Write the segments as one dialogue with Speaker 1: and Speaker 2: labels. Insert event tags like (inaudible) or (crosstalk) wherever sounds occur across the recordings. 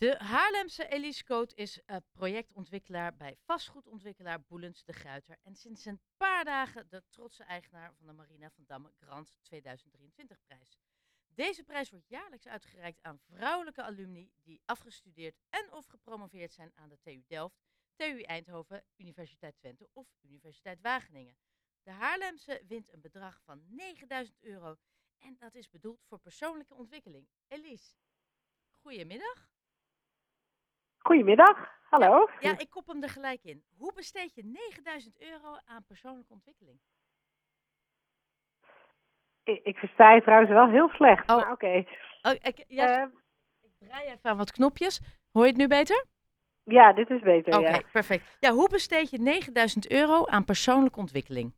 Speaker 1: De Haarlemse Elise Coot is uh, projectontwikkelaar bij vastgoedontwikkelaar Boelens de Gruiter. En sinds een paar dagen de trotse eigenaar van de Marina van Damme Grand 2023 prijs. Deze prijs wordt jaarlijks uitgereikt aan vrouwelijke alumni die afgestudeerd en of gepromoveerd zijn aan de TU Delft, TU Eindhoven, Universiteit Twente of Universiteit Wageningen. De Haarlemse wint een bedrag van 9000 euro en dat is bedoeld voor persoonlijke ontwikkeling. Elise, goedemiddag.
Speaker 2: Goedemiddag, hallo.
Speaker 1: Ja, ik kop hem er gelijk in. Hoe besteed je 9000 euro aan persoonlijke ontwikkeling?
Speaker 2: Ik, ik versta je trouwens wel heel slecht,
Speaker 1: Oh.
Speaker 2: maar oké.
Speaker 1: Oh, ik, ja,
Speaker 2: Ehm,
Speaker 1: ik draai even aan wat knopjes. Hoor je het nu beter?
Speaker 2: ja, dit is beter,
Speaker 1: Oké,
Speaker 2: ja.
Speaker 1: perfect. Ja, hoe besteed je 9000 euro aan persoonlijke ontwikkeling?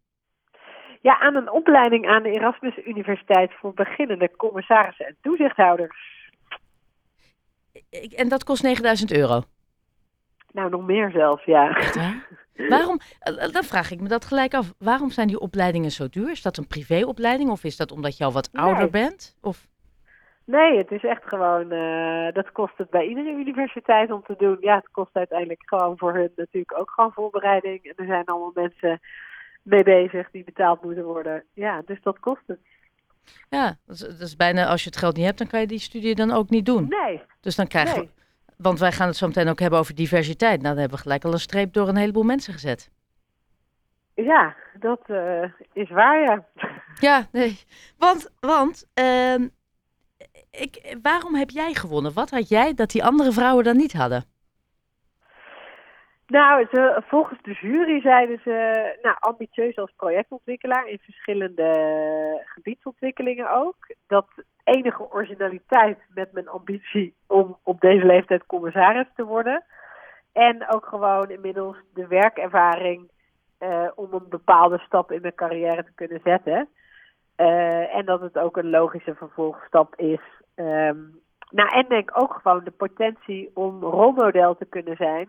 Speaker 2: Ja, aan een opleiding aan de Erasmus Universiteit voor beginnende commissarissen en toezichthouders.
Speaker 1: Ik- En dat kost 9000 euro.
Speaker 2: Nou, nog meer zelfs, ja.
Speaker 1: Echt waar? Waarom, eh, dan vraag ik me dat gelijk af. Waarom zijn die opleidingen zo duur? Is dat een privéopleiding of is dat omdat je al wat
Speaker 2: Nee.
Speaker 1: ouder bent? Of,
Speaker 2: Nee, het is echt gewoon, eh, dat kost het bij iedere universiteit om te doen. Ja, het kost uiteindelijk gewoon voor hun natuurlijk ook gewoon voorbereiding. En er zijn allemaal mensen mee bezig die betaald moeten worden. Ja, dus dat kost het.
Speaker 1: Ja, dat is, dat is bijna als je het geld niet hebt, dan kan je die studie dan ook niet doen.
Speaker 2: Nee,
Speaker 1: Dus dan krijgen
Speaker 2: nee.
Speaker 1: we, want wij gaan het zo meteen ook hebben over diversiteit. Nou, dan hebben we gelijk al een streep door een heleboel mensen gezet.
Speaker 2: Ja, dat eh, is waar, ja.
Speaker 1: Ja, nee. Want, want ehm, ik, waarom heb jij gewonnen? Wat had jij dat die andere vrouwen dan niet hadden?
Speaker 2: Nou, ze, volgens de jury zeiden ze nou, ambitieus als projectontwikkelaar in verschillende gebiedsontwikkelingen ook. Dat enige originaliteit met mijn ambitie om op deze leeftijd commissaris te worden. En ook gewoon inmiddels de werkervaring eh, om een bepaalde stap in mijn carrière te kunnen zetten. Eh, en dat het ook een logische vervolgstap is. Ehm, nou, en denk ook gewoon de potentie om rolmodel te kunnen zijn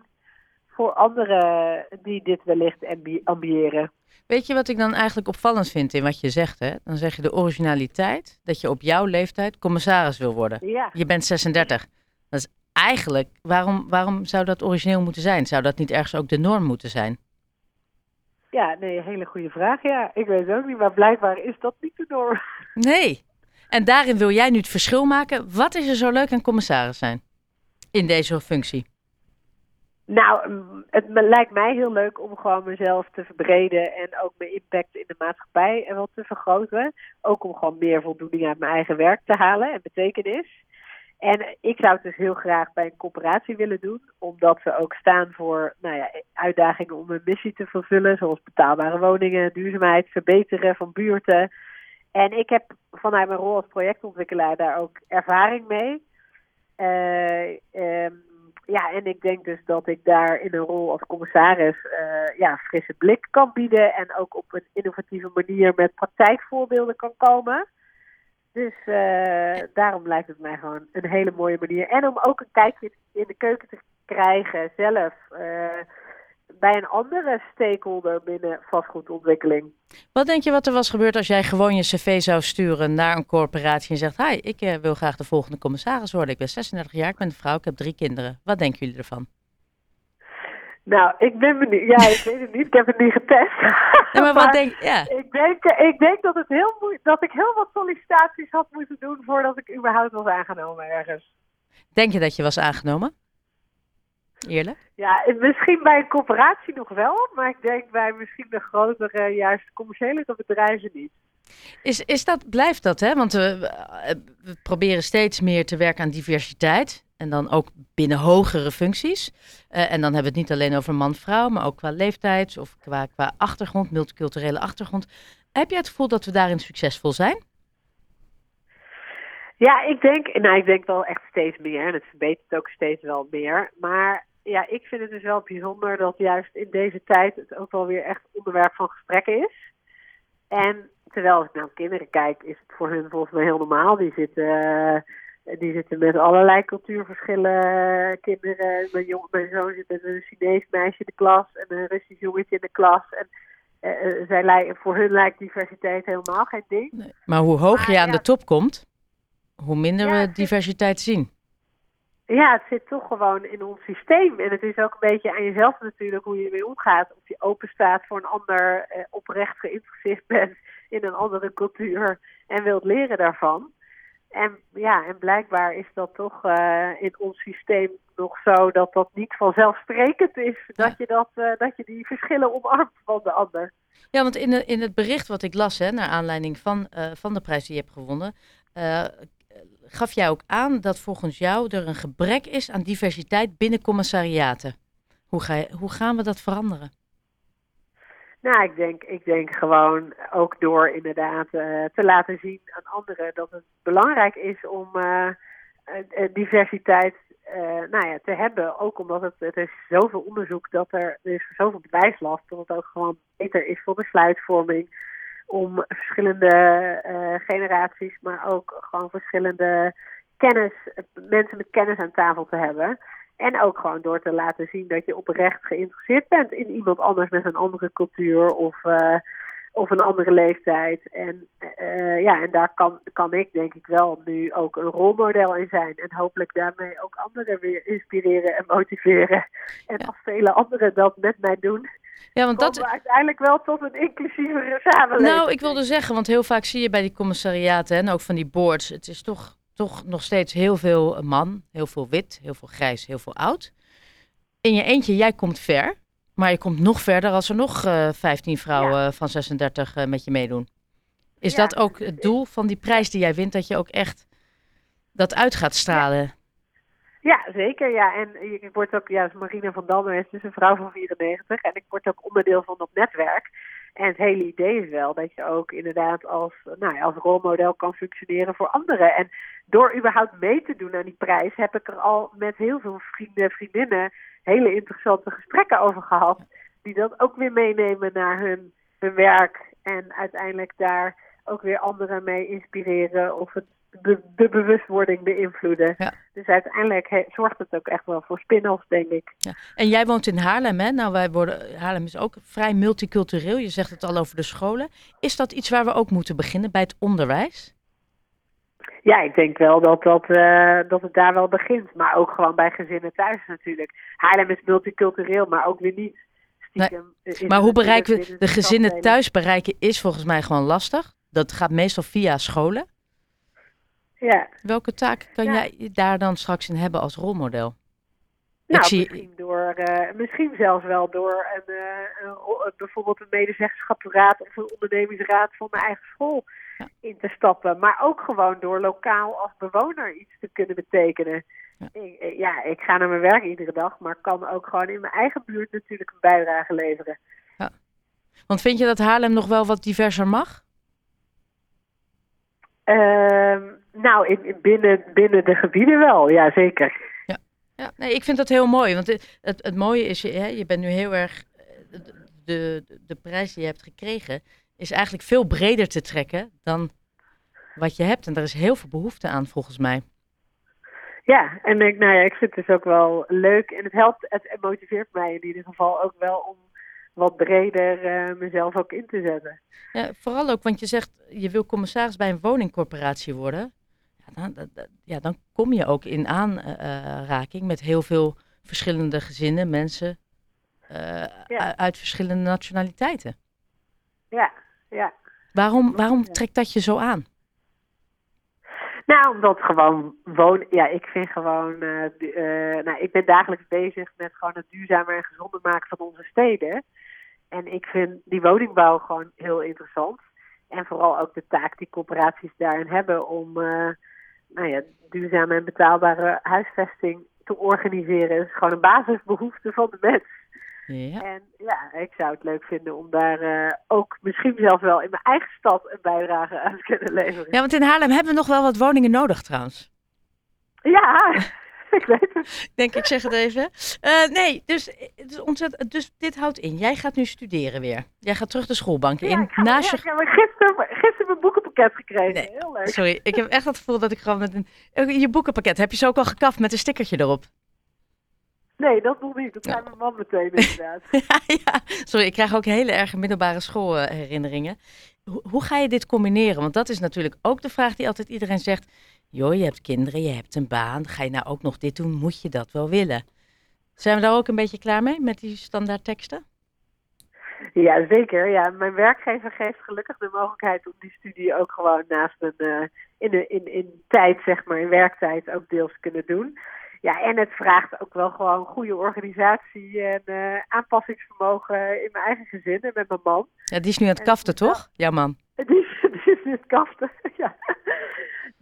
Speaker 2: voor anderen die dit wellicht ambi- ambiëren.
Speaker 1: Weet je wat ik dan eigenlijk opvallend vind in wat je zegt? Hè? Dan zeg je de originaliteit, dat je op jouw leeftijd commissaris wil worden.
Speaker 2: Ja,
Speaker 1: Je bent 36. Dat is eigenlijk, waarom, waarom zou dat origineel moeten zijn? Zou dat niet ergens ook de norm moeten zijn?
Speaker 2: ja nee, hele goede vraag. Ja, ik weet het ook niet, maar blijkbaar is dat niet de norm.
Speaker 1: Nee. En daarin wil jij nu het verschil maken. Wat is er zo leuk aan commissaris zijn? In deze functie.
Speaker 2: Nou, het lijkt mij heel leuk om gewoon mezelf te verbreden en ook mijn impact in de maatschappij en wat te vergroten. Ook om gewoon meer voldoening uit mijn eigen werk te halen en betekenis. En ik zou het dus heel graag bij een corporatie willen doen, omdat we ook staan voor nou ja, uitdagingen om een missie te vervullen, zoals betaalbare woningen, duurzaamheid, verbeteren van buurten. En ik heb vanuit mijn rol als projectontwikkelaar daar ook ervaring mee. Ehm, ja, en ik denk dus dat ik daar in een rol als commissaris eh, ja, frisse blik kan bieden en ook op een innovatieve manier met praktijkvoorbeelden kan komen. Dus eh, daarom lijkt het mij gewoon een hele mooie manier. En om ook een kijkje in de keuken te krijgen zelf eh, bij een andere stakeholder binnen vastgoedontwikkeling.
Speaker 1: Wat denk je wat er was gebeurd als jij gewoon je cv zou sturen naar een corporatie en zegt... Hi, ik eh, wil graag de volgende commissaris worden. Ik ben 36 jaar, ik ben een vrouw, ik heb drie kinderen. Wat denken jullie ervan?
Speaker 2: Nou, ik ben benieuwd. Ja, ik weet het niet. Ik heb het niet getest.
Speaker 1: Maar wat denk ja.
Speaker 2: Ik denk, ik denk dat, het heel dat ik heel wat sollicitaties had moeten doen voordat ik überhaupt was aangenomen ergens.
Speaker 1: Denk je dat je was aangenomen? Eerlijk?
Speaker 2: Ja, en misschien bij een corporatie nog wel, maar ik denk bij misschien de grotere, juist commerciële bedrijven niet.
Speaker 1: Is, is dat, blijft dat, hè? Want we, we- we proberen steeds meer te werken aan diversiteit. En dan ook binnen hogere functies. Eh, en dan hebben we het niet alleen over man-vrouw, maar ook qua leeftijd of qua, qua achtergrond, multiculturele achtergrond. Heb jij het gevoel dat we daarin succesvol zijn?
Speaker 2: Ja, ik denk, nou, ik denk wel echt steeds meer en het verbetert ook steeds wel meer. Maar ja, ik vind het dus wel bijzonder dat juist in deze tijd het ook wel weer echt onderwerp van gesprekken is. En terwijl ik naar kinderen kijk, is het voor hun volgens mij heel normaal. Die zitten, eh, die zitten met allerlei cultuurverschillen. Kinderen, mijn, jong, mijn zoon zit met een Chinees meisje in de klas en een Russisch jongetje in de klas. En eh, eh, zij lijken, voor hun lijkt diversiteit helemaal geen ding.
Speaker 1: Maar hoe hoger je aan
Speaker 2: ja.
Speaker 1: de top komt, hoe minder
Speaker 2: Ja,
Speaker 1: we diversiteit zien.
Speaker 2: Ja, het zit toch gewoon in ons systeem. En het is ook een beetje aan jezelf natuurlijk hoe je ermee omgaat. Of je open staat voor een ander, eh, oprecht geïnteresseerd bent in een andere cultuur en wilt leren daarvan. En ja, en blijkbaar is dat toch uh, in ons systeem nog zo dat dat niet vanzelfsprekend is. Dat, je dat, uh, dat je die verschillen omarmt van de ander.
Speaker 1: Ja, want in, de, in het bericht wat ik las, hè, naar aanleiding van, uh, van de prijs die je hebt gewonnen, gaf jij ook aan dat volgens jou er een gebrek is aan diversiteit binnen commissariaten. Hoe, ga hoe gaan we dat veranderen?
Speaker 2: Nou, ik denk, ik denk gewoon ook door inderdaad uh, te laten zien aan anderen dat het belangrijk is om uh, diversiteit nou ja, te hebben. Ook omdat het, het is zoveel onderzoek dat er, er is zoveel bewijslast dat het ook gewoon beter is voor besluitvorming om verschillende uh, generaties, maar ook gewoon verschillende kennis, mensen met kennis aan tafel te hebben. En ook gewoon door te laten zien dat je oprecht geïnteresseerd bent in iemand anders met een andere cultuur of, uh, of een andere leeftijd. En uh, ja, en daar kan, kan ik denk ik wel nu ook een rolmodel in zijn. En hopelijk daarmee ook anderen weer inspireren en motiveren. En als vele anderen dat met mij doen, ja, want dat... uiteindelijk wel tot een inclusievere samenleving.
Speaker 1: Nou, ik wilde zeggen, want heel vaak zie je bij die commissariaten en ook van die boards, het is toch, toch nog steeds heel veel man, heel veel wit, heel veel grijs, heel veel oud. In je eentje, jij komt ver, maar je komt nog verder als er nog uh, eh, 15 vrouwen van 36 uh, met je meedoen. Is dat ook het doel van die prijs die jij wint, dat je ook echt dat uit gaat stralen?
Speaker 2: Ja, zeker. Ja. En ik word ook, ja, Marina van Damme is dus een vrouw van 94 en ik word ook onderdeel van dat netwerk. En het hele idee is wel dat je ook inderdaad als, nou ja, als rolmodel kan functioneren voor anderen. En door überhaupt mee te doen aan die prijs heb ik er al met heel veel vrienden en vriendinnen hele interessante gesprekken over gehad. Die dat ook weer meenemen naar hun, hun werk en uiteindelijk daar ook weer anderen mee inspireren of het de, de bewustwording beïnvloeden. Ja. Dus uiteindelijk zorgt het ook echt wel voor spin-offs, denk ik.
Speaker 1: Ja. En jij woont in Haarlem, hè? Nou, wij worden, Haarlem is ook vrij multicultureel. Je zegt het al over de scholen. Is dat iets waar we ook moeten beginnen bij het onderwijs?
Speaker 2: Ja, ik denk wel dat, dat, uh, dat het daar wel begint. Maar ook gewoon bij gezinnen thuis natuurlijk. Haarlem is multicultureel, maar ook weer niet.
Speaker 1: Nee. Maar hoe bereiken we de gezinnen thuis bereiken is volgens mij gewoon lastig. Dat gaat meestal via scholen.
Speaker 2: Ja.
Speaker 1: Welke taak kan jij daar dan straks in hebben als rolmodel?
Speaker 2: Nou, zie... misschien, door, uh, misschien zelfs wel door een, uh, een, bijvoorbeeld een medezeggenschapsraad of een ondernemingsraad van mijn eigen school ja. in te stappen. Maar ook gewoon door lokaal als bewoner iets te kunnen betekenen. Ja. Ik, eh, ja, ik ga naar mijn werk iedere dag, maar kan ook gewoon in mijn eigen buurt natuurlijk een bijdrage leveren. Ja.
Speaker 1: Want vind je dat Haarlem nog wel wat diverser mag?
Speaker 2: Uh, nou, in, binnen, binnen de gebieden wel, ja zeker.
Speaker 1: Ja, ja nee, ik vind dat heel mooi. Want het, het, het mooie is, hè, je bent nu heel erg. Eh, de, de, de prijs die je hebt gekregen is eigenlijk veel breder te trekken dan wat je hebt. En daar is heel veel behoefte aan, volgens mij.
Speaker 2: Ja, en ik, nou ja, ik vind het dus ook wel leuk. En het helpt, het motiveert mij in ieder geval ook wel om wat breder uh, mezelf ook in te zetten.
Speaker 1: Ja, vooral ook, want je zegt je wil commissaris bij een woningcorporatie worden. Ja, dan, ja, dan kom je ook in aanraking met heel veel verschillende gezinnen, mensen uh, uit verschillende nationaliteiten.
Speaker 2: Ja, ja.
Speaker 1: Waarom, waarom trekt dat je zo aan?
Speaker 2: Nou, omdat gewoon wonen. Ja, ik vind gewoon. Uh, uh, nou, ik ben dagelijks bezig met gewoon het duurzamer en gezonder maken van onze steden. En ik vind die woningbouw gewoon heel interessant. En vooral ook de taak die corporaties daarin hebben om uh, nou ja, duurzame en betaalbare huisvesting te organiseren. Dat is gewoon een basisbehoefte van de mens. Ja. En ja, ik zou het leuk vinden om daar uh, ook misschien zelfs wel in mijn eigen stad een bijdrage aan te kunnen leveren.
Speaker 1: Ja, want in Haarlem hebben we nog wel wat woningen nodig trouwens.
Speaker 2: Ja, (laughs) (laughs) ik weet het.
Speaker 1: Denk ik, zeg het even. Uh, nee, dus, dus, ontzettend, dus dit houdt in. Jij gaat nu studeren weer. Jij gaat terug de schoolbank in.
Speaker 2: Ja, naast je... ja, gisteren, gisteren mijn boekenpakket gekregen. Nee, Heel leuk.
Speaker 1: Sorry, ik heb echt het gevoel dat ik gewoon met een... Je boekenpakket, heb je zo ook al gekaft met een stickertje erop?
Speaker 2: Nee, dat nog niet. Dat zijn mijn man meteen inderdaad. (laughs)
Speaker 1: ja, ja, sorry, ik krijg ook hele erge middelbare schoolherinneringen. Hoe, hoe ga je dit combineren? Want dat is natuurlijk ook de vraag die altijd iedereen zegt. Joh, je hebt kinderen, je hebt een baan, ga je nou ook nog dit doen, moet je dat wel willen? Zijn we daar ook een beetje klaar mee met die standaard teksten?
Speaker 2: Ja, zeker. Ja, mijn werkgever geeft gelukkig de mogelijkheid om die studie ook gewoon naast een, uh, in, in, in tijd, zeg maar, in werktijd ook deels te kunnen doen. Ja, en het vraagt ook wel gewoon goede organisatie en uh, aanpassingsvermogen in mijn eigen gezin en met mijn man.
Speaker 1: Ja, die is nu aan het kaften, toch? Ja, man. (laughs)
Speaker 2: Die is, die is nu aan het kaften, (laughs) ja.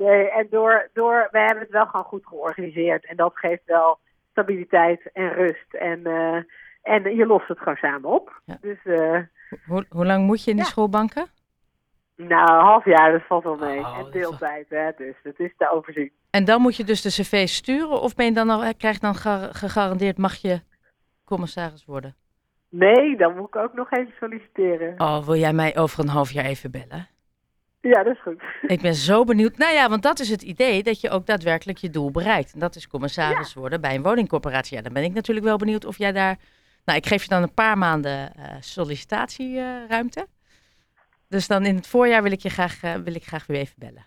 Speaker 2: Nee, en door, door, we hebben het wel gewoon goed georganiseerd. En dat geeft wel stabiliteit en rust. En, uh, en je lost het gewoon samen op. Ja. Dus, uh,
Speaker 1: hoe, hoe lang moet je in die ja. schoolbanken?
Speaker 2: Nou, een half jaar, dat valt wel mee. Oh, en deeltijd, hè, dus dat is te overzien.
Speaker 1: En dan moet je dus de cv sturen? Of ben je dan al, krijg je dan gegarandeerd, mag je commissaris worden?
Speaker 2: Nee, dan moet ik ook nog even solliciteren.
Speaker 1: Oh, wil jij mij over een half jaar even bellen?
Speaker 2: Ja, dat is goed.
Speaker 1: Ik ben zo benieuwd. Nou ja, want dat is het idee dat je ook daadwerkelijk je doel bereikt. En dat is commissaris ja. worden bij een woningcorporatie. Ja, dan ben ik natuurlijk wel benieuwd of jij daar. Nou, ik geef je dan een paar maanden uh, sollicitatieruimte. Uh, dus dan in het voorjaar wil ik je graag, uh, wil ik graag weer even bellen.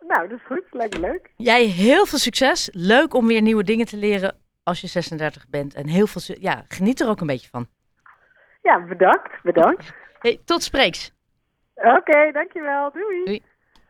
Speaker 2: Nou, dat is goed. Lijkt me leuk.
Speaker 1: Jij heel veel succes. Leuk om weer nieuwe dingen te leren als je 36 bent. En heel veel, ja, geniet er ook een beetje van.
Speaker 2: Ja, bedankt. Bedankt.
Speaker 1: Hey, tot spreeks.
Speaker 2: Oké, okay, dankjewel. Doei.
Speaker 1: Doei.